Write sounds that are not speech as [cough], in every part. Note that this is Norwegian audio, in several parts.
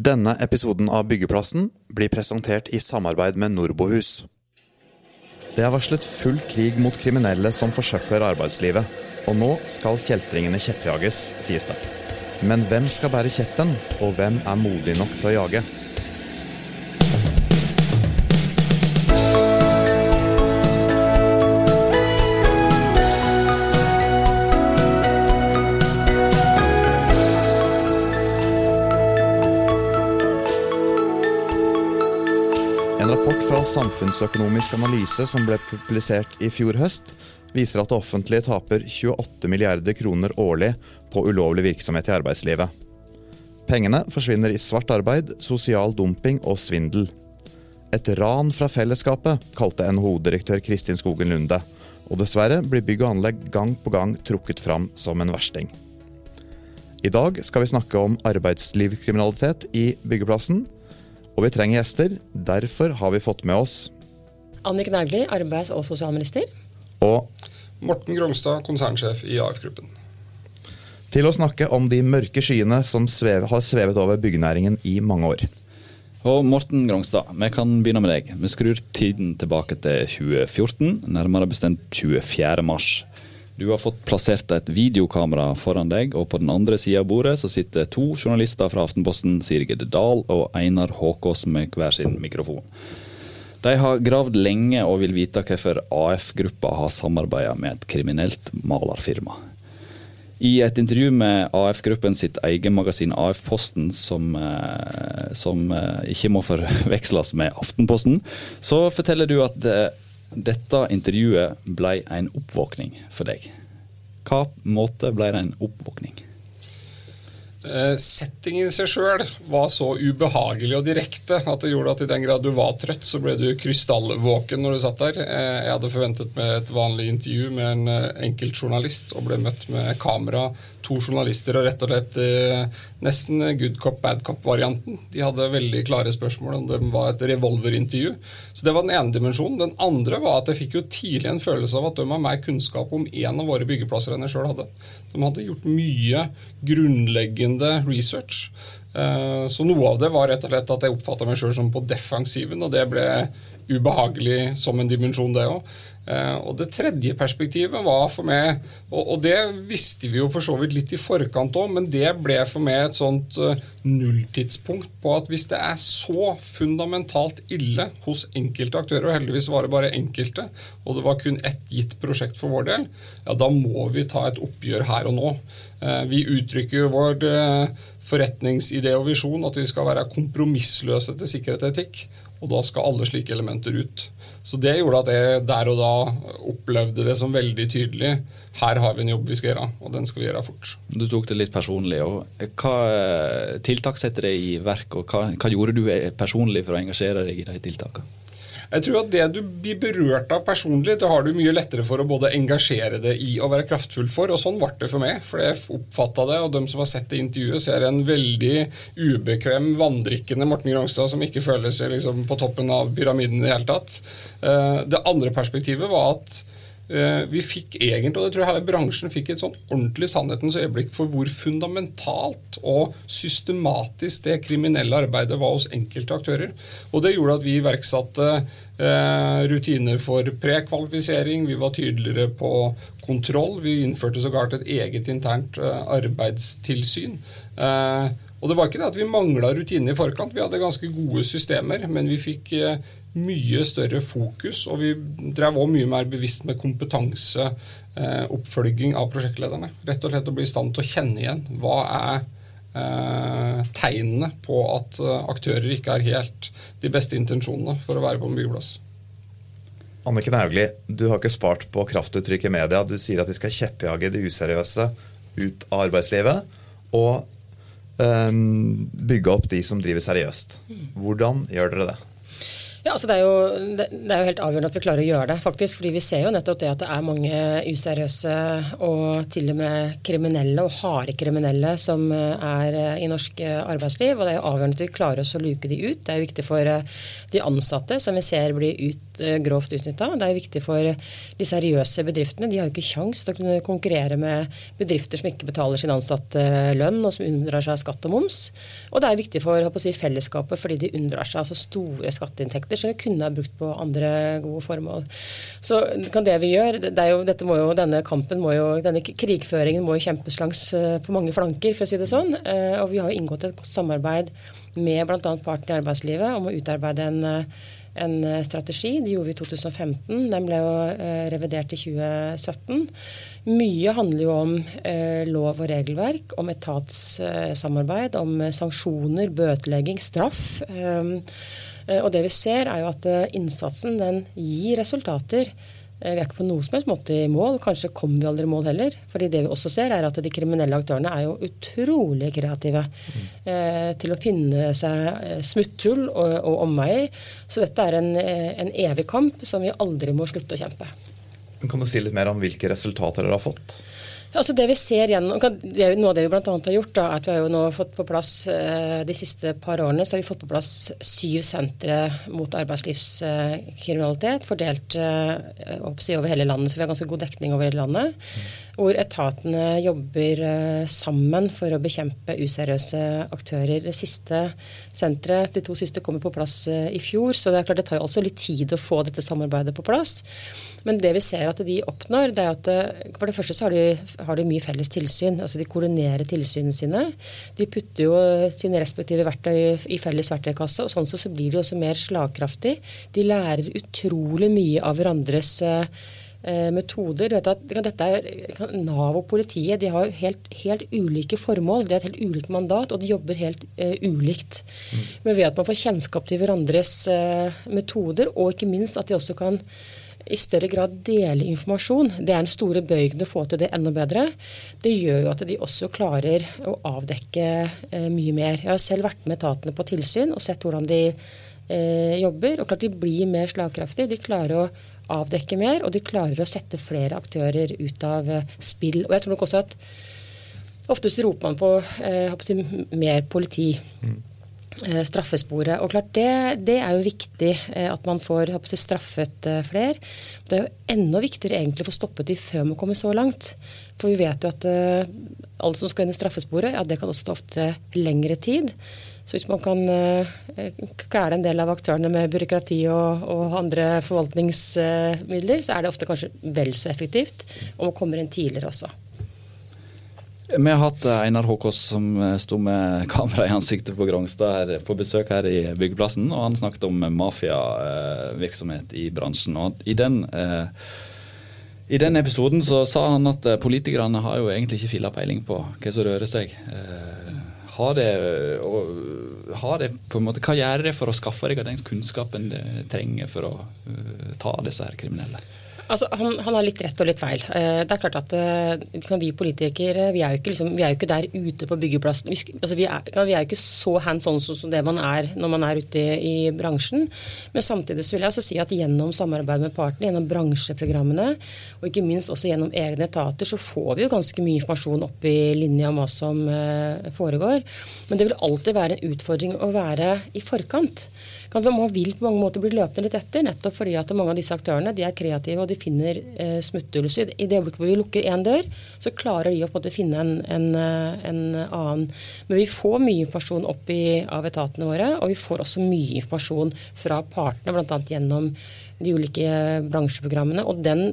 Denne episoden av Byggeplassen blir presentert i samarbeid med Norbohus. Det er varslet full krig mot kriminelle som forsøpler arbeidslivet. Og nå skal kjeltringene kjeppjages, sies det. Men hvem skal bære kjeppen, og hvem er modig nok til å jage? Samfunnsøkonomisk analyse som ble publisert i fjor høst, viser at det offentlige taper 28 milliarder kroner årlig på ulovlig virksomhet i arbeidslivet. Pengene forsvinner i svart arbeid, sosial dumping og svindel. Et ran fra fellesskapet, kalte NHO-direktør Kristin Skogen Lunde. Og dessverre blir bygg og anlegg gang på gang trukket fram som en versting. I dag skal vi snakke om arbeidslivskriminalitet i byggeplassen. Og vi trenger gjester. Derfor har vi fått med oss Anniken Hauglie, arbeids- og sosialminister. Og Morten Grongstad, konsernsjef i AF-gruppen. til å snakke om de mørke skyene som svev, har svevet over byggenæringen i mange år. Og Morten Grongstad, vi kan begynne med deg. Vi skrur tiden tilbake til 2014, nærmere bestemt 24. mars. Du har fått plassert et videokamera foran deg, og på den andre sida av bordet så sitter to journalister fra Aftenposten, Sirgede Dahl og Einar Håkås med hver sin mikrofon. De har gravd lenge og vil vite hvorfor AF-gruppa har samarbeida med et kriminelt malerfirma. I et intervju med AF-gruppen sitt eget magasin AF-posten, som, eh, som eh, ikke må forveksles med Aftenposten, så forteller du at eh, dette intervjuet ble en oppvåkning for deg. Hva måte ble det en oppvåkning? Eh, Settingen i seg sjøl var så ubehagelig og direkte at det gjorde at i den grad du var trøtt, så ble du krystallvåken når du satt der. Eh, Jeg hadde forventet meg et vanlig intervju med en eh, enkelt journalist og ble møtt med kamera, to journalister og rett og slett eh, nesten good cop, bad cop-varianten. De hadde veldig klare spørsmål om det var et revolverintervju. Så det var den ene dimensjonen. Den andre var at jeg fikk jo tidlig en følelse av at de har mer kunnskap om en av våre byggeplasser enn jeg sjøl hadde. De hadde gjort mye grunnleggende research. Eh, Så noe av det var rett og slett at jeg oppfatta meg sjøl som på defensiven, og det ble ubehagelig som en dimensjon, det òg. Og det tredje perspektivet var for meg, og det visste vi jo for så vidt litt i forkant òg, men det ble for meg et sånt eh, nulltidspunkt på at hvis det er så fundamentalt ille hos enkelte aktører, og heldigvis var det bare enkelte, og det var kun ett gitt prosjekt for vår del, ja, da må vi ta et oppgjør her og nå. Eh, Vi uttrykker jo vår eh, forretningsidé og visjon at vi skal være kompromissløse til sikkerhet og etikk. Og da skal alle slike elementer ut. Så det gjorde at jeg der og da opplevde det som veldig tydelig. Her har vi en jobb vi skal gjøre, og den skal vi gjøre fort. Du tok det litt personlig. Hva eh, tiltak setter deg i verk, og hva, hva gjorde du eh, personlig for å engasjere deg i de tiltakene? Jeg tror at Det du blir berørt av personlig, det har du mye lettere for å både engasjere deg i og være kraftfull for. og Sånn ble det for meg. for Jeg oppfatta det, og de som har sett det intervjuet, ser en veldig ubekvem, vandrikkende Morten Grongstad som ikke føler seg liksom på toppen av pyramiden i det hele tatt. Eh, Det andre perspektivet var at vi fikk egentlig, og det tror jeg hele bransjen fikk et sånn ordentlig sannhetens øyeblikk for hvor fundamentalt og systematisk det kriminelle arbeidet var hos enkelte aktører. Og det gjorde at vi iverksatte eh, rutiner for prekvalifisering, vi var tydeligere på kontroll, vi innførte sågar et eget internt eh, arbeidstilsyn. Eh, og det var ikke det at vi mangla rutiner i forkant, vi hadde ganske gode systemer, men vi fikk eh, mye større fokus, og vi drev også mye mer bevisst med kompetanseoppfølging av prosjektlederne. Rett og slett å bli i stand til å kjenne igjen hva er eh, tegnene på at eh, aktører ikke har helt de beste intensjonene for å være på en byggeplass. Anniken Hauglie, du har ikke spart på kraftuttrykk i media. Du sier at vi skal kjeppjage de useriøse ut av arbeidslivet. Og eh, bygge opp de som driver seriøst. Hvordan gjør dere det? Ja, altså det, er jo, det, er jo helt avgjørende at vi klarer å gjøre det, faktisk. fordi vi ser jo nettopp det at det er mange useriøse og til og med kriminelle, og harde kriminelle, som eh, er eh, i norsk eh, arbeidsliv. Og det er jo avgjørende at vi klarer oss å luke de ut. Det er jo viktig for de ansatte, som vi ser blir ut, eh, grovt utnytta. Det er viktig for de seriøse bedriftene. De har jo ikke kjangs til å kunne konkurrere med bedrifter som ikke betaler sin ansatte lønn, og som unndrar seg skatt og moms. Og det er viktig for si, fellesskapet fordi de unndrar seg altså store skatteinntekter som vi kunne ha brukt på andre gode formål. Så kan det vi gjør, det jo, jo, Denne kampen må jo, denne krigføringen må jo kjempes langs på mange flanker, for å si det sånn. Og vi har jo inngått et godt samarbeid med bl.a. partene i arbeidslivet om å utarbeide en, en, strategi. Det gjorde vi i 2015. Den ble jo eh, revidert i 2017. Mye handler jo om eh, lov og regelverk, om etatssamarbeid, om sanksjoner, bøtelegging, straff. Eh, og det vi ser, er jo at innsatsen den gir resultater. Eh, vi er ikke på noen som helst måte i mål. Kanskje kommer vi aldri i mål heller. fordi det vi også ser, er at de kriminelle aktørene er jo utrolig kreative mm. eh, til å finne seg eh, smutthull og, og, omveier. Så dette er en, en, evig kamp som vi aldri må slutte å kjempe. Kan du si litt mer om hvilke resultater dere har fått? Altså det vi ser gjennom, Noe av det vi bl.a. har gjort, da, er at vi har jo nå fått på plass eh, de siste par årene så har vi fått på plass syv sentre mot arbeidslivskriminalitet, fordelt eh, over hele landet. Så vi har ganske god dekning over hele landet. Hvor etatene jobber eh, sammen for å bekjempe useriøse aktører. Det siste senteret, De to siste kommer på plass i fjor, så det er klart det tar jo også litt tid å få dette samarbeidet på plass. Men det vi ser at de oppnår, det er at for det første så har de, har de mye felles tilsyn. altså De koordinerer tilsynene sine. De putter jo sine respektive verktøy i felles verktøykasse. og Sånn så, så blir de også mer slagkraftige. De lærer utrolig mye av hverandres eh, metoder. Vet at dette er, Nav og politiet de har helt, helt, ulike formål. De har et helt ulikt mandat, og de jobber helt eh, ulikt. Mm. Men ved at man får kjennskap til hverandres eh, metoder, og ikke minst at de også kan i større grad dele informasjon. Det er den store bøygen å få til det enda bedre. Det gjør jo at de også klarer å avdekke eh, mye mer. Jeg har selv vært med etatene på tilsyn og sett hvordan de eh, jobber. Og klart de blir mer slagkraftige. De klarer å avdekke mer, og de klarer å sette flere aktører ut av eh, spill. Og jeg tror nok også at oftest roper man på eh, mer politi. Mm. Eh, straffesporet. Og klart det, det, er jo viktig eh, at man får straffet eh, flere. Det er jo enda viktigere egentlig å få stoppet de før man kommer så langt. For vi vet jo at alle som skal inn i straffesporet, ja, det kan også ta ofte lengre tid. Så hvis man kan kvele en del av aktørene med byråkrati og, og, andre forvaltningsmidler, så er det ofte kanskje vel så effektivt om man kommer inn tidligere også. Vi har hatt eh, Einar Håkås som eh, sto med kamera i ansiktet på Grongstad her, på besøk her i byggeplassen. og Han snakket om mafiavirksomhet i bransjen. og i den, eh, i den episoden så sa han at politikerne har jo egentlig ikke filla peiling på hva som rører seg. Har det, har det, på en måte, hva gjør det for å skaffe deg den kunnskapen det trenger for å ta disse her kriminelle? Altså, han, han, har litt rett og litt feil. Eh, det er klart at uh, Vi politikere vi er, jo ikke, liksom, vi er jo ikke der ute på byggeplassen. Vi, altså, vi, er, vi er jo ikke så hands on som det man er når man er ute i, bransjen. Men samtidig vil jeg også si at gjennom samarbeid med partene, gjennom bransjeprogrammene og ikke minst også gjennom egne etater, så får vi jo ganske mye informasjon opp i linja om hva som foregår. Men det vil alltid være en utfordring å være i forkant man vil på mange måter bli løpende litt etter, nettopp fordi at mange av disse aktørene de er kreative og de finner eh, smutthull. I det øyeblikket hvor vi lukker én dør, så klarer de å på en finne en, en, eh, en, annen. Men vi får mye informasjon opp i, av etatene våre, og vi får også mye informasjon fra partene, bl.a. gjennom de ulike bransjeprogrammene. Og den,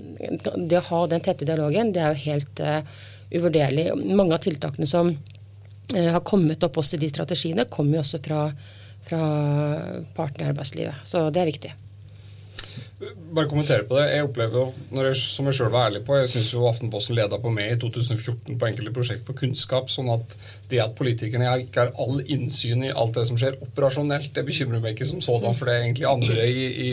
det å ha den tette dialogen, det er jo helt uh, uvurderlig. Mange av tiltakene som uh, har kommet opp også i de strategiene, kommer jo også fra fra partene i arbeidslivet. Så det er viktig. Bare kommentere på det. Jeg opplever, jeg, som jeg selv var ærlig på, jeg syns Aftenposten leda på meg i 2014 på enkelte prosjekt på kunnskap. sånn at det at politikerne ikke har all innsyn i alt det som skjer operasjonelt, det bekymrer meg ikke som sådan, for det er egentlig andre i, i,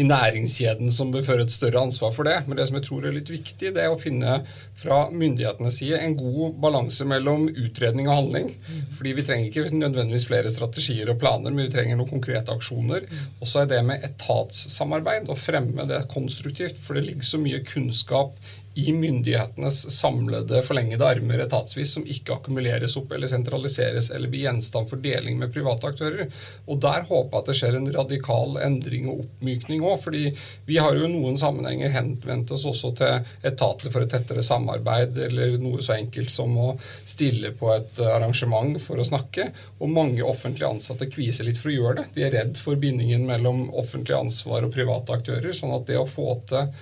i næringskjeden som bør føre et større ansvar for det. Men det som jeg tror er litt viktig, det er å finne fra myndighetenes side en god balanse mellom utredning og handling. Fordi vi trenger ikke nødvendigvis flere strategier og planer, men vi trenger noen konkrete aksjoner. Og så er det med etatssamarbeid fremme det konstruktivt, for det ligger så mye kunnskap i myndighetenes samlede forlengede armer etatsvis som ikke akkumuleres opp eller sentraliseres eller blir gjenstand for deling med private aktører. Og Der håper jeg at det skjer en radikal endring og oppmykning òg. fordi vi har jo i noen sammenhenger henvendt oss også til etater for et tettere samarbeid, eller noe så enkelt som å stille på et arrangement for å snakke. Og mange offentlige ansatte kviser litt for å gjøre det. De er redd for bindingen mellom offentlig ansvar og private aktører. sånn at det å få til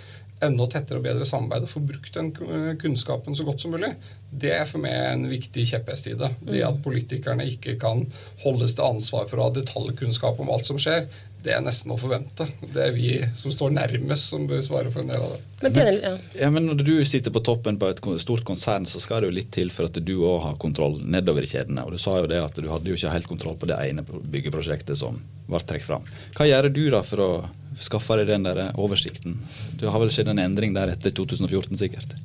enda tettere og bedre samarbeid og få brukt den kunnskapen så godt som mulig, det er for meg en viktig kjepphest i det. Det at politikerne ikke kan holdes til ansvar for å ha detaljkunnskap om alt som skjer, det er nesten å forvente. Det er vi som står nærmest, som bør svare for en del av det. Men, men, ja. Ja, men når du sitter på toppen på et stort konsern, så skal det jo litt til for at du òg har kontroll nedover i kjedene. Og Du sa jo det at du hadde jo ikke helt kontroll på det ene byggeprosjektet som ble trukket fram. Hva gjør du da for å skaffe deg den der oversikten? Du har vel skjedd en endring der etter 2014, sikkert?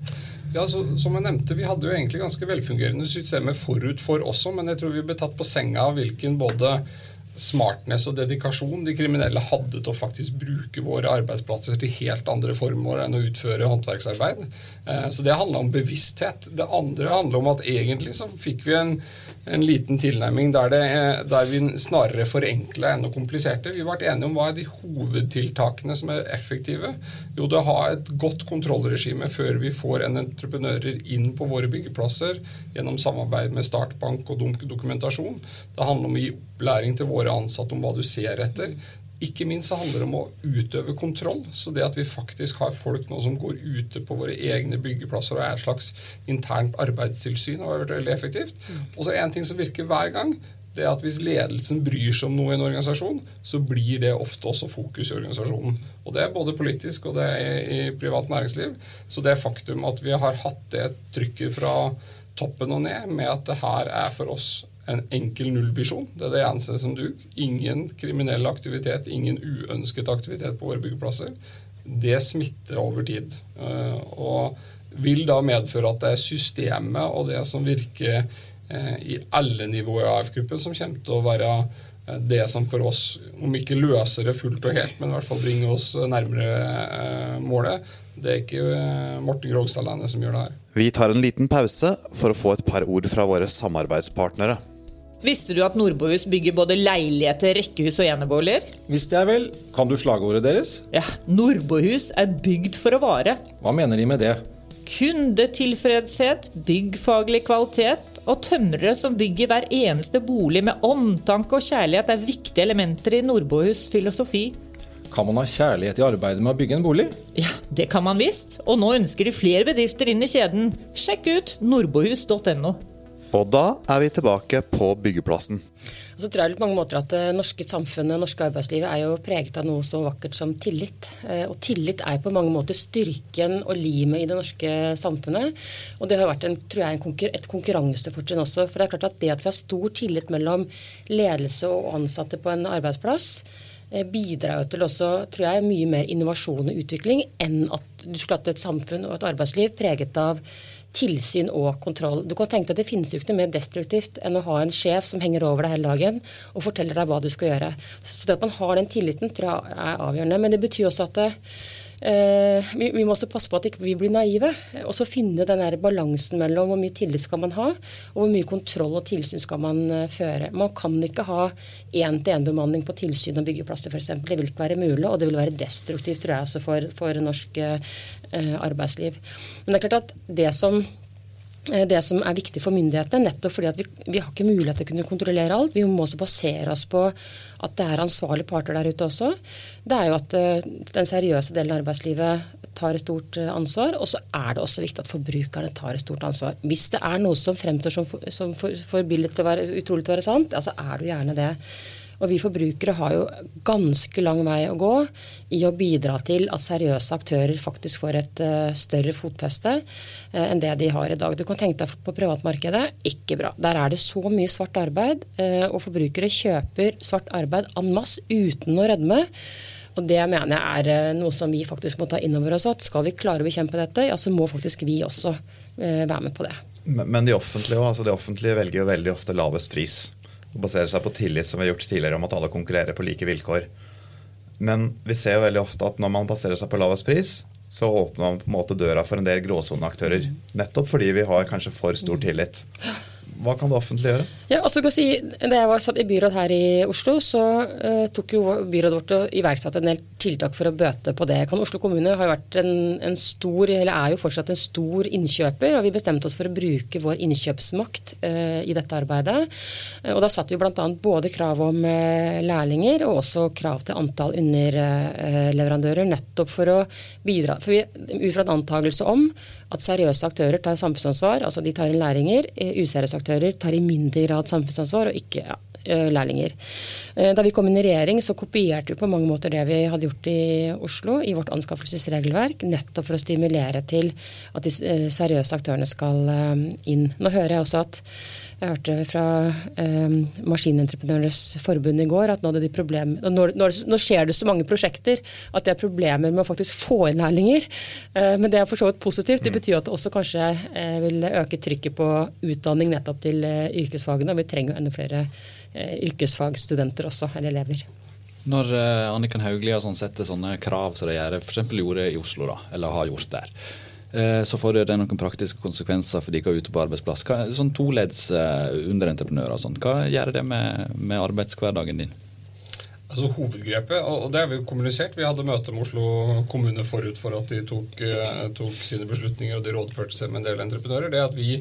Ja, så, som jeg nevnte, Vi hadde jo egentlig ganske velfungerende systemer forut for også, men jeg tror vi ble tatt på senga av hvilken både smartness og dedikasjon de kriminelle hadde til å faktisk bruke våre arbeidsplasser til helt andre formål enn å utføre håndverksarbeid. Eh, så det handla om bevissthet. Det andre handler om at egentlig så fikk vi en, en liten tilnærming der, det, der, vi snarere forenkla enn å kompliserte. Vi ble enige om hva er de hovedtiltakene som er effektive. Jo, det å ha et godt kontrollregime før vi får en entreprenører inn på våre byggeplasser gjennom samarbeid med startbank og dokumentasjon. Det handler om å gi opplæring til våre ansatte om hva du ser etter. Ikke minst så handler det om å utøve kontroll. Så det at vi faktisk har folk nå som går ute på våre egne byggeplasser og er et slags internt arbeidstilsyn, har vært veldig effektivt. Og så er det én ting som virker hver gang. det er at Hvis ledelsen bryr seg om noe i en organisasjon, så blir det ofte også fokus i organisasjonen. Og Det er både politisk og det er i privat næringsliv. Så det faktum at vi har hatt det trykket fra toppen og ned med at det her er for oss en enkel nullvisjon. Det er det eneste som duger. Ingen kriminell aktivitet, ingen uønsket aktivitet på våre byggeplasser. Det smitter over tid. Eh, og vil da medføre at det er systemet og det som virker eh, i alle nivåer i AF-gruppen, som kommer til å være eh, det som for oss, om ikke løser det fullt og helt, men i hvert fall bringer oss nærmere målet. Det er ikke Morten Grogstad alene som gjør det her. Vi tar en liten pause for å få et par ord fra våre samarbeidspartnere. Visste du at Nordbohus bygger både leiligheter, rekkehus og eneboliger? Visste jeg vel. Kan du slagordet deres? Ja, Nordbohus er bygd for å vare. Hva mener de med det? Kundetilfredshet, byggfaglig kvalitet og tømrere som bygger hver eneste bolig med omtanke og kjærlighet, er viktige elementer i Nordbohus filosofi. Kan man ha kjærlighet i arbeidet med å bygge en bolig? Ja, det kan man visst. Og nå ønsker de flere bedrifter inn i kjeden. Sjekk ut nordbohus.no. Og da er vi tilbake på byggeplassen. Og så tror jeg på mange måter at Det norske samfunnet det norske arbeidslivet er jo preget av noe så vakkert som tillit. Eh, og tillit er på mange måter styrken og limet i det norske samfunnet. Og det har vært en, tror jeg, et konkurransefortrinn også. For det er klart at det at vi har stor tillit mellom ledelse og ansatte på en arbeidsplass, eh, bidrar jo til også, tror jeg, mye mer innovasjon og utvikling enn at du skulle hatt et samfunn og et arbeidsliv preget av tilsyn og kontroll. Du kan tenke deg at Det finnes jo ikke noe mer destruktivt enn å ha en sjef som henger over deg hele dagen og forteller deg hva du skal gjøre. Så det at man har den tilliten, tror jeg er avgjørende. Men det betyr også at det, eh, vi, vi, må også passe på at ikke vi ikke blir naive. Og så finne den der balansen mellom hvor mye tillit skal man ha, og hvor mye kontroll og tilsyn skal man uh, føre. Man kan ikke ha én-til-én-bemanning på tilsyn og byggeplasser f.eks. Det vil ikke være mulig, og det vil være destruktivt tror jeg, også for, for norsk uh, arbeidsliv. Men det er klart at det som det som er viktig for myndighetene, nettopp fordi at vi, vi, har ikke mulighet til å kunne kontrollere alt. Vi må også basere oss på at det er ansvarlige parter der ute også det er jo at uh, den seriøse delen av arbeidslivet tar et stort ansvar. Og så er det også viktig at forbrukerne tar et stort ansvar. Hvis det er noe som fremstår som, for, som for, forbilledlig til å være utrolig til å være sant, ja, så er det jo gjerne det. Og vi forbrukere har jo ganske lang vei å gå i å bidra til at seriøse aktører faktisk får et uh, større fotfeste uh, enn det de har i dag. Du kan tenke deg på privatmarkedet. Ikke bra. Der er det så mye svart arbeid, uh, og forbrukere kjøper svart arbeid en masse uten å rødme. Og Det mener jeg er eh, noe som vi faktisk må ta inn over oss. at Skal vi klare å bekjempe dette, ja, så må faktisk vi også eh, være med på det. Men de offentlige, altså de offentlige velger jo veldig ofte lavest pris. Og basere seg på tillit, som vi har gjort tidligere, om at alle konkurrerer på like vilkår. Men vi ser jo veldig ofte at når man baserer seg på lavest pris, så åpner man på en måte døra for en del gråsoneaktører. Nettopp fordi vi har kanskje for stor tillit. Hva kan det offentlige gjøre? Ja, altså kan si, Da jeg var satt i byråd her i Oslo, så uh, tok jo byrådet vårt og iverksatte en del tiltak for å bøte på det. Kan Oslo kommune har jo vært en, en, stor, eller er jo fortsatt en stor innkjøper, og vi bestemte oss for å bruke vår innkjøpsmakt uh, i dette arbeidet. Uh, og Da satte vi bl.a. både krav om lærlinger og også krav til antall underleverandører, nettopp for å bidra. For vi, Ut fra en antakelse om at seriøse aktører tar samfunnsansvar, altså de tar inn læringer. Useriøse aktører tar i mindre grad samfunnsansvar og ikke ja, lærlinger. Da vi kom inn i regjering, så kopierte vi på mange måter det vi hadde gjort i Oslo i vårt anskaffelsesregelverk, nettopp for å stimulere til at de seriøse aktørene skal inn. Nå hører jeg også at jeg hørte fra eh, Maskinentreprenørenes forbund i går at nå, problem, nå, nå, skjer det så mange prosjekter at det er problemer med å faktisk få inn lærlinger. Eh, men det er for så vidt positivt. Det betyr at det også kanskje eh, vil øke trykket på utdanning nettopp til eh, yrkesfagene. Og vi trenger jo enda flere eh, yrkesfagstudenter også, eller elever. Når eh, Anniken Hauglie har sånn setter sånne krav som de gjør, f.eks. gjorde i Oslo, da, eller har gjort der. Eh, så får det noen praktiske konsekvenser for de som er ute på arbeidsplass. Hva, sånn Toledds uh, underentreprenører sånn, hva gjør det med, med arbeidshverdagen din? Altså Hovedgrepet, og det har vi jo kommunisert Vi hadde møte med Oslo kommune forut for at de tok, uh, tok sine beslutninger og de rådførte seg med en del entreprenører. det at vi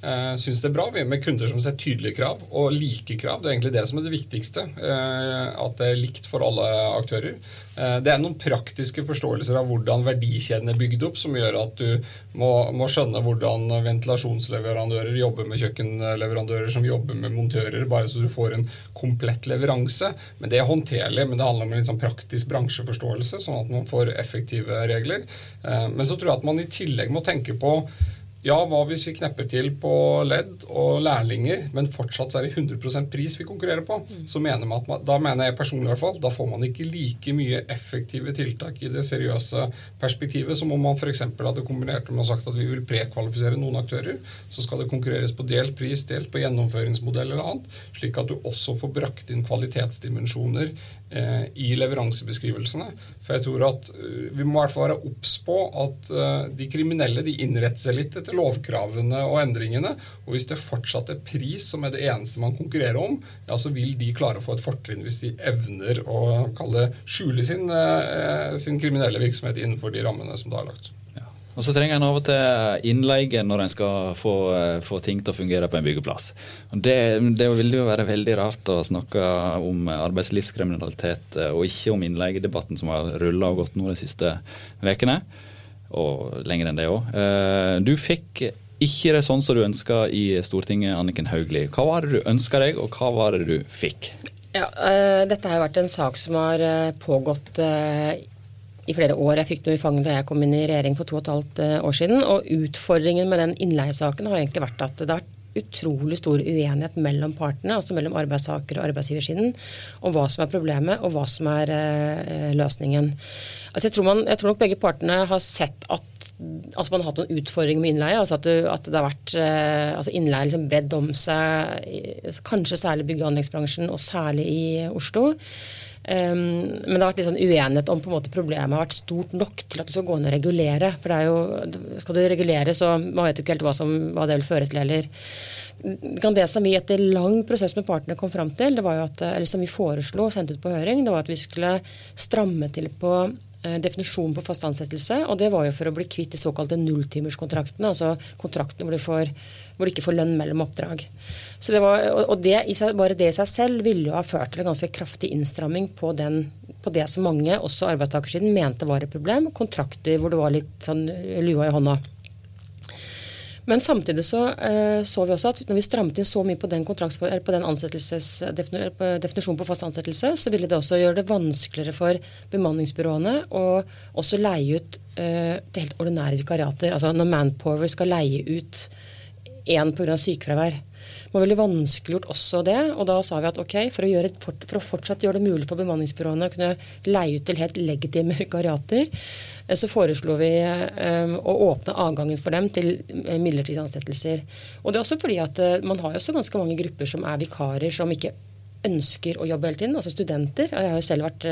Uh, syns det er bra vi med kunder som setter tydelige krav og like krav. Det er egentlig det som er det viktigste. Uh, at det er likt for alle aktører. Uh, det er noen praktiske forståelser av hvordan verdikjeden er bygd opp, som gjør at du må, må, skjønne hvordan ventilasjonsleverandører jobber med kjøkkenleverandører som jobber med montører, bare så du får en komplett leveranse. Men Det er håndterlig, men det handler om en sånn praktisk bransjeforståelse, sånn at man får effektive regler. men så tror jeg at man i tillegg må tenke på ja, hva hvis vi knepper til på ledd og lærlinger, men fortsatt er det 100% pris vi konkurrerer på? Så mener man at da mener jeg personlig i hvert fall, da får man ikke like mye effektive tiltak i det seriøse perspektivet som om man f.eks. hadde kombinert med å sagt at vi vil prekvalifisere noen aktører. Så skal det konkurreres på delt pris, delt på gjennomføringsmodell eller annet, slik at du også får brakt inn kvalitetsdimensjoner eh, i leveransebeskrivelsene. For jeg tror at uh, vi må i hvert fall være obs på at eh, de kriminelle de innretter seg litt etter etter lovkravene og endringene. Og hvis det fortsatt er pris som er det eneste man konkurrerer om, ja, så vil de klare å få et fortrinn hvis de evner å kalle skjule sin, eh, sin kriminelle virksomhet innenfor de rammene som det er lagt. Og så trenger en av og til innleie når en skal få, eh, få, ting til å fungere på en byggeplass. Det, det vil jo være veldig rart å snakke om arbeidslivskriminalitet eh, og ikke om innleiedebatten som har rulla og gått nå de siste ukene og lenger enn det òg. Eh, du fikk ikke det sånn som du ønska i Stortinget, Anniken Hauglie. Hva var det du ønska deg, og hva var det du fikk? Ja, uh, Dette har vært en sak som har uh, pågått i flere år. Jeg fikk det i fanget da jeg kom inn i regjering for to og et halvt år siden. Og utfordringen med den innleiesaken har egentlig vært at det har vært utrolig stor uenighet mellom partene, altså mellom arbeidstaker- og arbeidsgiversiden, om hva som er problemet og hva som er løsningen. Altså jeg, tror man, jeg, tror nok begge partene har sett at altså man har hatt en utfordring med innleie. altså At, det, at det har vært eh, altså innleie liksom bredd om seg, kanskje særlig bygg- og anleggsbransjen, og særlig i Oslo. Um, men det har vært litt sånn uenighet om på en måte problemet har vært stort nok til at du skal gå inn og regulere. For det er jo, skal du regulere, så man vet jo ikke helt hva, som, hva det vil føre til heller. Det som vi etter lang prosess med partene kom fram til, det var jo at, eller som vi foreslo og sendte ut på høring, det var at vi skulle stramme til på Eh, definisjonen på fast ansettelse. Og det var jo for å bli kvitt de såkalte nulltimerskontraktene. Altså kontraktene hvor du, får, hvor du, ikke får lønn mellom oppdrag. Så det var, og det, bare det i seg selv ville jo ha ført til en ganske kraftig innstramming på, den, på det som mange, også arbeidstakersiden, mente var et problem. Kontrakter hvor det var litt sånn lua i hånda. Men samtidig så, uh, så vi også at når vi strammet inn så mye på den, på den definisjonen på fast ansettelse, så ville det også gjøre det vanskeligere for bemanningsbyråene å også leie ut uh, til helt ordinære vikariater. Altså når Manpower skal leie ut én pga. sykefravær. Det var veldig vanskeliggjort også det. Og da sa vi at ok, for å, gjøre, for å fortsatt gjøre det mulig for bemanningsbyråene å kunne leie ut til helt legitime [laughs] vikariater, Eh, så foreslo vi um, å åpne adgangen for dem til eh, midlertidige ansettelser. Og det er også fordi at man har jo også ganske mange grupper som er vikarer, som ikke ønsker å jobbe hele tiden, altså studenter. Jeg har jo selv vært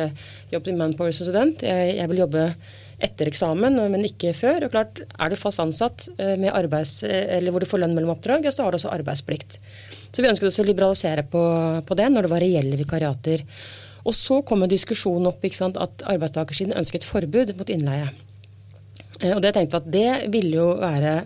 jobbet i Manpower som student. Jeg, jeg vil jobbe etter eksamen, men ikke før. Og klart, Er du fast ansatt eh, med arbeids, eller hvor du får lønn mellom oppdrag, ja, så har du også arbeidsplikt. Så vi ønsket oss å liberalisere på, på det når det var reelle vikariater. Og så kom diskusjonen opp sant, at arbeidstakersiden ønsket forbud mot innleie. Eh, og det tenkte at det ville jo være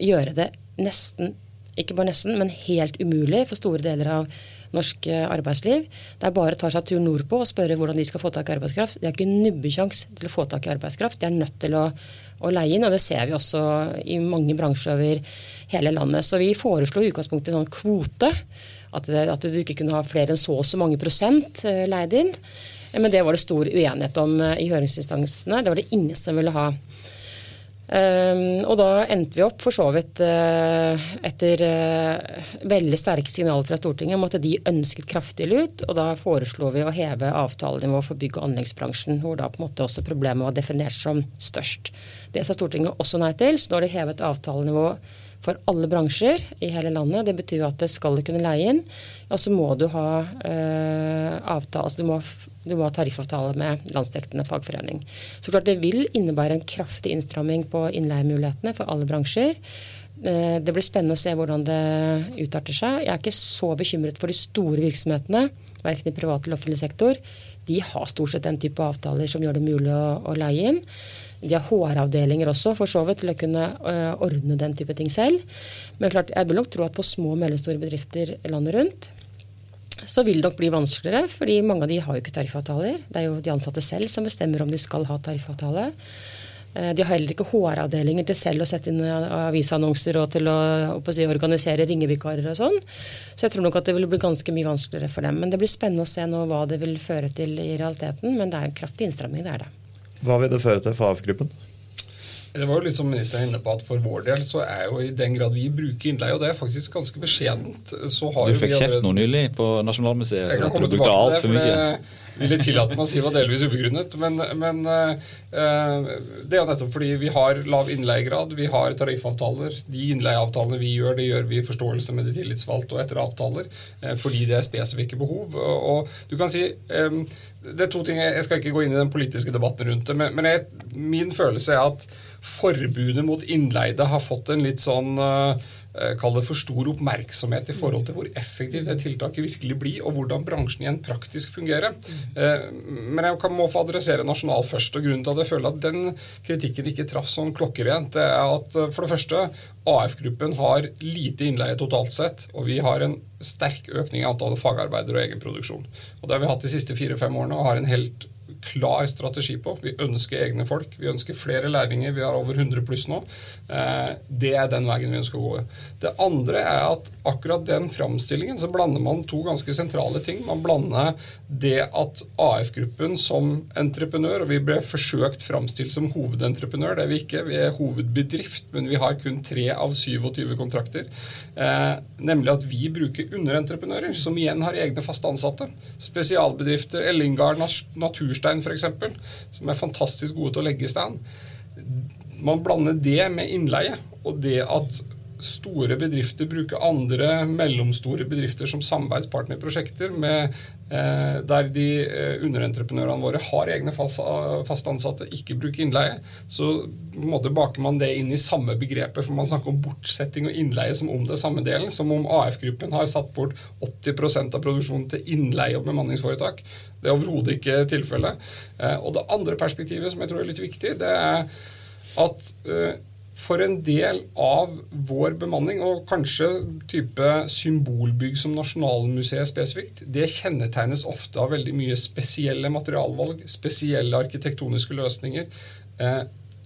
gjøre det nesten, ikke bare nesten, men helt umulig for store deler av norsk eh, arbeidsliv. Det er bare å ta seg tur nordpå og spørre hvordan de skal få tak i arbeidskraft. De har ikke nubbesjans til å få tak i arbeidskraft. De er nødt til å, å leie inn, og det ser vi også i mange bransjer over hele landet. Så vi foreslo i utgangspunktet en sånn kvote. At, det, at du ikke kunne ha flere enn så og så mange prosent eh, leid inn. Men det var det stor uenighet om eh, i høringsinstansene. Det var det ingen som ville ha. Um, og da endte vi opp for så vidt uh, etter uh, veldig sterke signaler fra Stortinget om at de ønsket kraftig lut, og da foreslo vi å heve avtalenivået for bygg- og anleggsbransjen, hvor da på en måte også problemet var definert som størst. Det sa Stortinget også nei til, så nå har de hevet avtalenivået for alle bransjer i hele landet. Det betyr at det skal du kunne leie inn. Og så må du ha eh, avtale, altså du må, du må ha tariffavtale med landsdekkende fagforening. Så klart det vil innebære en kraftig innstramming på innleiemulighetene for alle bransjer. Eh, det blir spennende å se hvordan det utarter seg. Jeg er ikke så bekymret for de store virksomhetene, verken i privat eller offentlig sektor. De har stort sett den type avtaler som gjør det mulig å, å leie inn. De har HR-avdelinger også, for så vidt, til å kunne uh, ordne den type ting selv. Men klart, jeg vil nok tro at for små og mellomstore bedrifter landet rundt, så vil det nok bli vanskeligere, fordi mange av de har jo ikke tariffavtaler. Det er jo de ansatte selv som bestemmer om de skal ha tariffavtale. Eh, de har heller ikke HR-avdelinger til selv å sette inn avisannonser og til å, å si, organisere ringevikarer og sånn. Så jeg tror nok at det vil bli ganske mye vanskeligere for dem. Men det blir spennende å se nå hva det vil føre til i realiteten. Men det er en kraftig innstramming, det er det. Hva vil det føre til for AF-gruppen? Det var jo litt som ministeren inne på at For vår del så er jo i den grad vi bruker innleie, og det er faktisk ganske beskjedent så har Du fikk kjeft nå nylig på Nasjonalmuseet for at du brukte altfor mye ville tillate meg å si var delvis ubegrunnet. Men, men uh, det er nettopp fordi vi har lav innleiegrad, vi har tariffavtaler. De innleieavtalene vi gjør, det gjør vi i forståelse med de tillitsvalgte og etter avtaler. Uh, fordi det er spesifikke behov. Og, du kan si det er to ting, Jeg skal ikke gå inn i den politiske debatten rundt det, men, jeg, min følelse er at forbudet mot innleide har fått en litt sånn uh, Kall det for stor oppmerksomhet i forhold til hvor effektivt det tiltaket virkelig blir, og hvordan bransjen igjen praktisk fungerer. Uh, men jeg må få adressere nasjonal først. og Grunnen til at jeg føler at den kritikken ikke traff sånn klokkerent, det er at for det første AF-gruppen har lite innleie totalt sett, og vi har en sterk økning i antallet fagarbeidere og egenproduksjon. Og Det har vi hatt de siste fire-fem årene og har en helt klar strategi på. Vi ønsker egne folk. Vi ønsker flere lærlinger. Vi har over 100 pluss nå. Eh, det er den veien vi ønsker å gå. Det andre er at akkurat den framstillingen så blander man to ganske sentrale ting. Man blander det at AF-gruppen som entreprenør, og vi ble forsøkt framstilt som hovedentreprenør, det er vi ikke. Vi er hovedbedrift, men vi har kun tre av 27 kontrakter. Eh, nemlig at vi bruker underentreprenører, som igjen har egne faste ansatte. Spesialbedrifter, Ellingar, Naturstein f.eks., som er fantastisk gode til å legge stand. Man blander det med innleie, og det at store bedrifter bruker andre mellomstore bedrifter som samarbeidspartner prosjekter med, eh, der de eh, underentreprenørene våre har egne fast, fast, ansatte, ikke bruker innleie. Så på en måte baker man det inn i samme begrepet, for man snakker om bortsetting og innleie som om det samme delen. Som om AF-gruppen har satt bort 80% av produksjonen til innleie og bemanningsforetak. Det er overhodet ikke tilfellet. Eh, og det andre perspektivet som jeg tror er litt viktig, det er at eh, for en del av vår bemanning, og kanskje type symbolbygg som Nasjonalmuseet spesifikt, det kjennetegnes ofte av veldig mye spesielle materialvalg, spesielle arkitektoniske løsninger. Eh,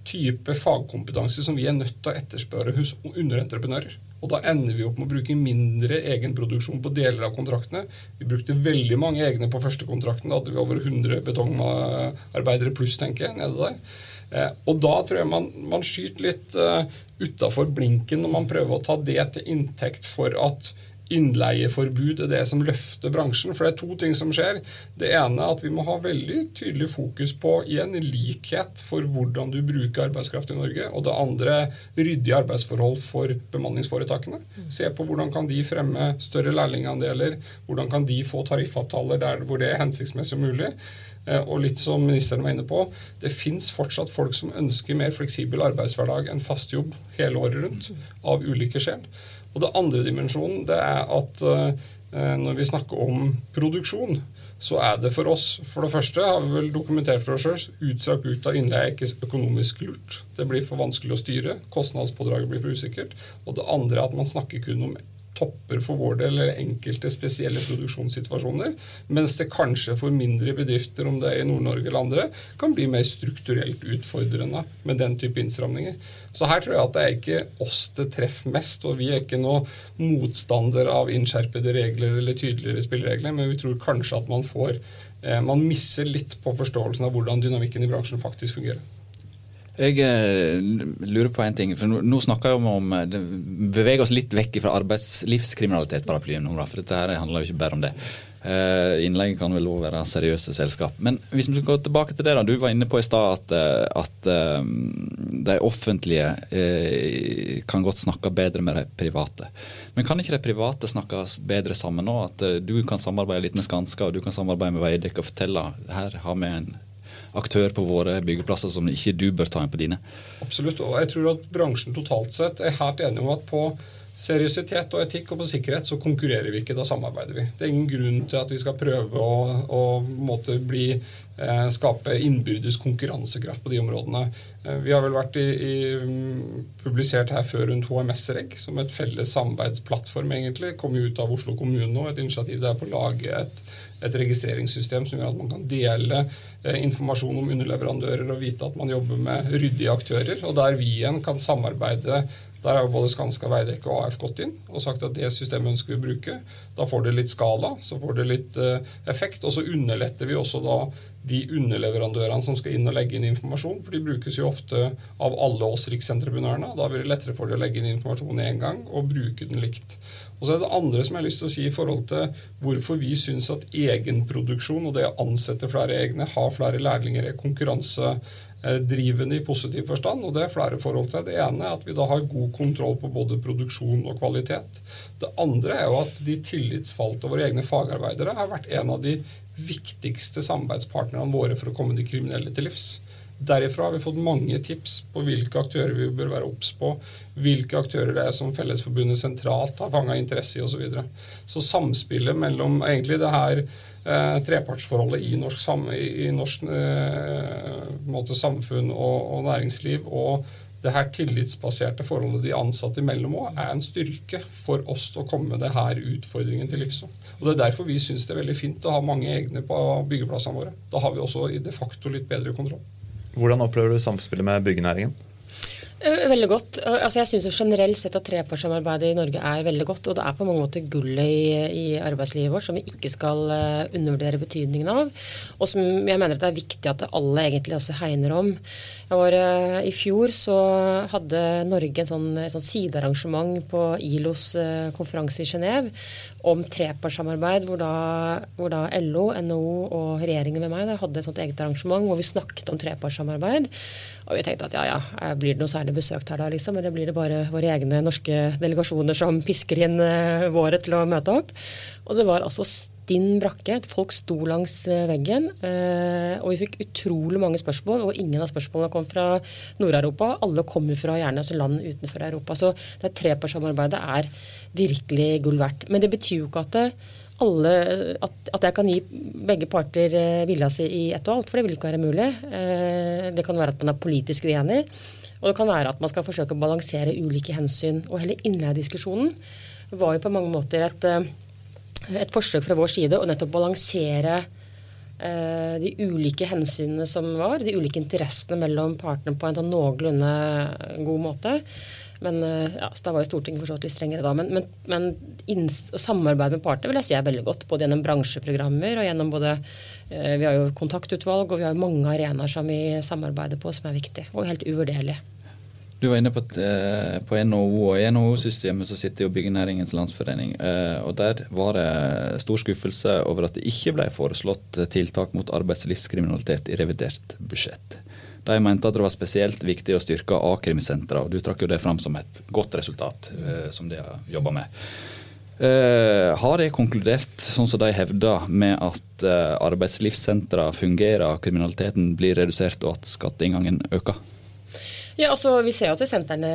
type fagkompetanse som vi er nødt til å etterspørre hos underentreprenører. Og da ender vi opp med å bruke mindre egenproduksjon på deler av kontraktene. Vi brukte veldig mange egne på første kontrakten. Da hadde vi over 100 betongarbeidere pluss, tenker jeg, nede der. Eh, og da tror jeg man, man skyter litt uh, utafor blinken når man prøver å ta det til inntekt for at innleieforbud er det som løfter bransjen. For det er to ting som skjer. Det ene er at vi må ha veldig tydelig fokus på igjen likhet for hvordan du bruker arbeidskraft i Norge. Og det andre ryddige arbeidsforhold for bemanningsforetakene. Se på hvordan kan de fremme større lærlingandeler. Hvordan kan de få tariffavtaler der hvor det er hensiktsmessig og mulig. Eh, og litt som ministeren var inne på, det fins fortsatt folk som ønsker mer fleksibel arbeidshverdag enn fast jobb hele året rundt, av ulike skjell. Og det andre dimensjonen det er at eh, når vi snakker om produksjon, så er det for oss For det første har vi vel dokumentert for oss sjøl utstrakt bruk av innleie er ikke økonomisk lurt. Det blir for vanskelig å styre. Kostnadspådraget blir for usikkert. Og det andre er at man snakker kun om topper for vår del eller enkelte spesielle produksjonssituasjoner. Mens det kanskje for mindre bedrifter, om det er i Nord-Norge eller andre, kan bli mer strukturelt utfordrende med den type innstramninger. Så her tror jeg at det er ikke oss det treffer mest, og vi er ikke noe motstander av innskjerpede regler eller tydeligere spilleregler, men vi tror kanskje at man får eh, Man misser litt på forståelsen av hvordan dynamikken i bransjen faktisk fungerer. Jeg eh, lurer på en ting. for Nå, snakker vi om, om det beveger oss litt vekk fra arbeidslivskriminalitet-paraplyen. For dette her handler jo ikke bare om det. Uh, Innlegget kan vel òg være seriøse selskap. Men hvis vi skal gå tilbake til det da, Du var inne på i stad at, at de offentlige kan godt snakke bedre med de private. Men kan ikke de private snakke bedre sammen nå? At du kan samarbeide litt med Skanska og du kan samarbeide med Veidekke og fortelle her har vi en aktør på våre byggeplasser som ikke du bør ta inn på dine? Absolutt. og jeg tror at bransjen totalt sett er helt enig om at på seriøsitet og etikk og på sikkerhet så konkurrerer vi ikke, da samarbeider vi. Det er ingen grunn til at vi skal prøve å, å måtte bli, skape innbyrdes konkurransekraft på de områdene. Eh, vi har vel vært i, i, publisert her før rundt HMS-reg som et felles samarbeidsplattform, egentlig. Kom ut av Oslo kommune nå, et initiativ der på å lage et et registreringssystem som gjør at man kan dele eh, informasjon om underleverandører og vite at man jobber med ryddige aktører. Og der vi igjen kan samarbeide der har jo både Skanska, Veidekke og AF gått inn og sagt at det systemet ønsker vi å bruke. Da får det litt skala, så får det litt effekt. Og så underletter vi også da de underleverandørene som skal inn og legge inn informasjon. For de brukes jo ofte av alle oss riksentreprenørene. Da blir det lettere for dem å legge inn informasjon én gang og bruke den likt. Og så er det andre som jeg har lyst til å si i forhold til hvorfor vi syns at egenproduksjon og det å ansette flere egne, ha flere lærlinger, er konkurransedrivende i positiv forstand. Og det er flere forhold til. Det ene er at vi da har god kontroll på både produksjon og kvalitet. Det andre er jo at de tillitsvalgte, våre egne fagarbeidere, har vært en av de viktigste samarbeidspartnerne våre for å komme de kriminelle til livs. Derifra har vi fått mange tips på hvilke aktører vi bør være obs på, hvilke aktører det er som Fellesforbundet sentralt har fanga interesse i osv. Så, videre. så samspillet mellom egentlig det her eh, trepartsforholdet i norsk, i norsk eh, samfunn og, og, næringsliv og det her tillitsbaserte forholdet de ansatte imellom òg er en styrke for oss til å komme det her utfordringen til livs. Og Det er derfor vi syns det er veldig fint å ha mange egne på byggeplassene våre. Da har vi også de facto litt bedre kontroll. Hvordan opplever du samspillet med byggenæringen? Eh, veldig godt. Eh, Altså, jeg syns generelt sett at trepartssamarbeidet i Norge er veldig godt. Og det er på mange måter gullet i, i, arbeidslivet vårt som vi ikke skal uh, undervurdere betydningen av. Og som jeg mener det er viktig at alle egentlig også hegner om. Var, I fjor så hadde Norge en sånn, et sånn sidearrangement på ILOs konferanse i Genéve om trepartssamarbeid, hvor hvor da, LO, NHO og regjeringen ved meg da, hadde et sånt eget arrangement hvor vi snakket om trepartssamarbeid. Og vi tenkte at ja ja, blir det noe særlig besøkt her da, liksom? Eller blir det bare våre egne norske delegasjoner som pisker inn uh, våre til å møte opp? Og det var altså stinn brakke. Folk sto langs uh, veggen. Uh, og vi fikk utrolig mange spørsmål, og ingen av spørsmålene kom fra Nord-Europa. Alle kommer fra gjerne altså land utenfor Europa. Så det trepartssamarbeidet er virkelig gull verdt. Men det betyr jo ikke at det alle, at, at, jeg kan gi begge parter eh, vilja si i ett og alt, for det vil ikke være mulig. Eh, det kan være at man er politisk uenig, og det kan være at man skal forsøke å balansere ulike hensyn. Og hele innleiediskusjonen var jo på mange måter et, eh, et forsøk fra vår side å nettopp balansere de ulike hensynene som var, de ulike interessene mellom partene på en sånn noenlunde god måte. Men eh, ja, så Da var jo Stortinget for så vidt litt strengere da. Men, men, men samarbeid med partene vil jeg si er veldig godt. Både gjennom bransjeprogrammer og gjennom både eh, Vi har jo kontaktutvalg og vi har mange arenaer som vi samarbeider på som er viktig og helt uvurderlig. Du var inne på, eh, på NHO, og i NHO-systemet så sitter jo Byggenæringens Landsforening. Eh, og Der var det stor skuffelse over at det ikke ble foreslått tiltak mot arbeidslivskriminalitet i revidert budsjett. De mente at det var spesielt viktig å styrke a-krimsentrene, og du trakk jo det fram som et godt resultat eh, som de har jobba med. Eh, har de konkludert, sånn som de hevder, med at eh, arbeidslivssentra fungerer, kriminaliteten blir redusert og at skatteinngangen øker? Ja, altså Vi ser jo at sentrene,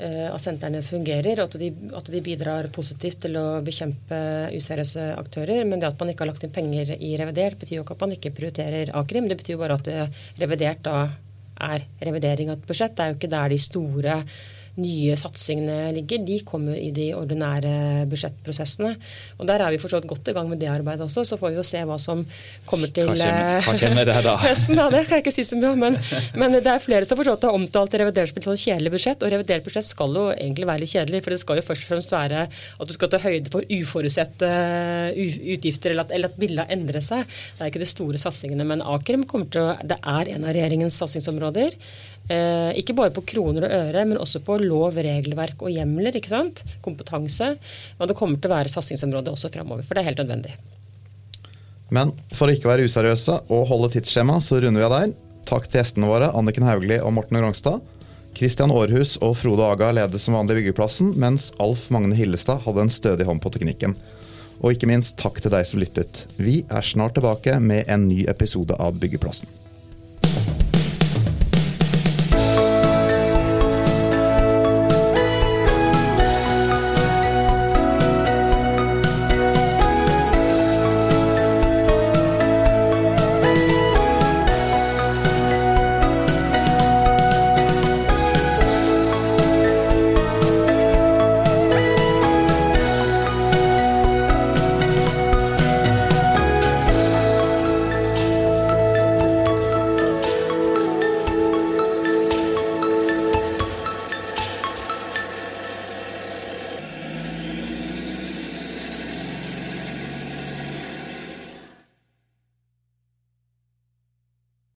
eh, at sentrene fungerer, og at de, at de, bidrar positivt til å bekjempe useriøse aktører. Men det at man ikke har lagt inn penger i revidert, betyr jo ikke at man ikke prioriterer a-krim. Det betyr jo bare at revidert da er revidering av et budsjett. Det er jo ikke der de store nye satsingene ligger, de kommer i de ordinære budsjettprosessene. Og Der er vi forstått godt i gang med det arbeidet også. Så får vi jo se hva som kommer til hva kommer det høsten. Det kan jeg ikke si så mye om. Men, men det er flere som forstått har omtalt revidert som kjedelig budsjett. Og revidert budsjett skal jo egentlig være litt kjedelig, for det skal jo først og fremst være at du skal ta høyde for uforutsette utgifter, eller at, eller at bildet har endret seg. Det er ikke de store satsingene. Men Akrem kommer til å, det er en av regjeringens satsingsområder. Eh, ikke bare på kroner og øre, men også på lov, regelverk og hjemler. ikke sant? Kompetanse. Og det kommer til å være satsingsområde også framover, for det er helt nødvendig. Men for å ikke være useriøse og holde tidsskjema, så runder vi av der. Takk til gjestene våre, Anniken Hauglie og Morten Grongstad. Kristian Aarhus og Frode Aga ledet som vanlig byggeplassen, mens Alf Magne Hillestad hadde en stødig hånd på teknikken. Og ikke minst takk til deg som lyttet. Vi er snart tilbake med en ny episode av Byggeplassen.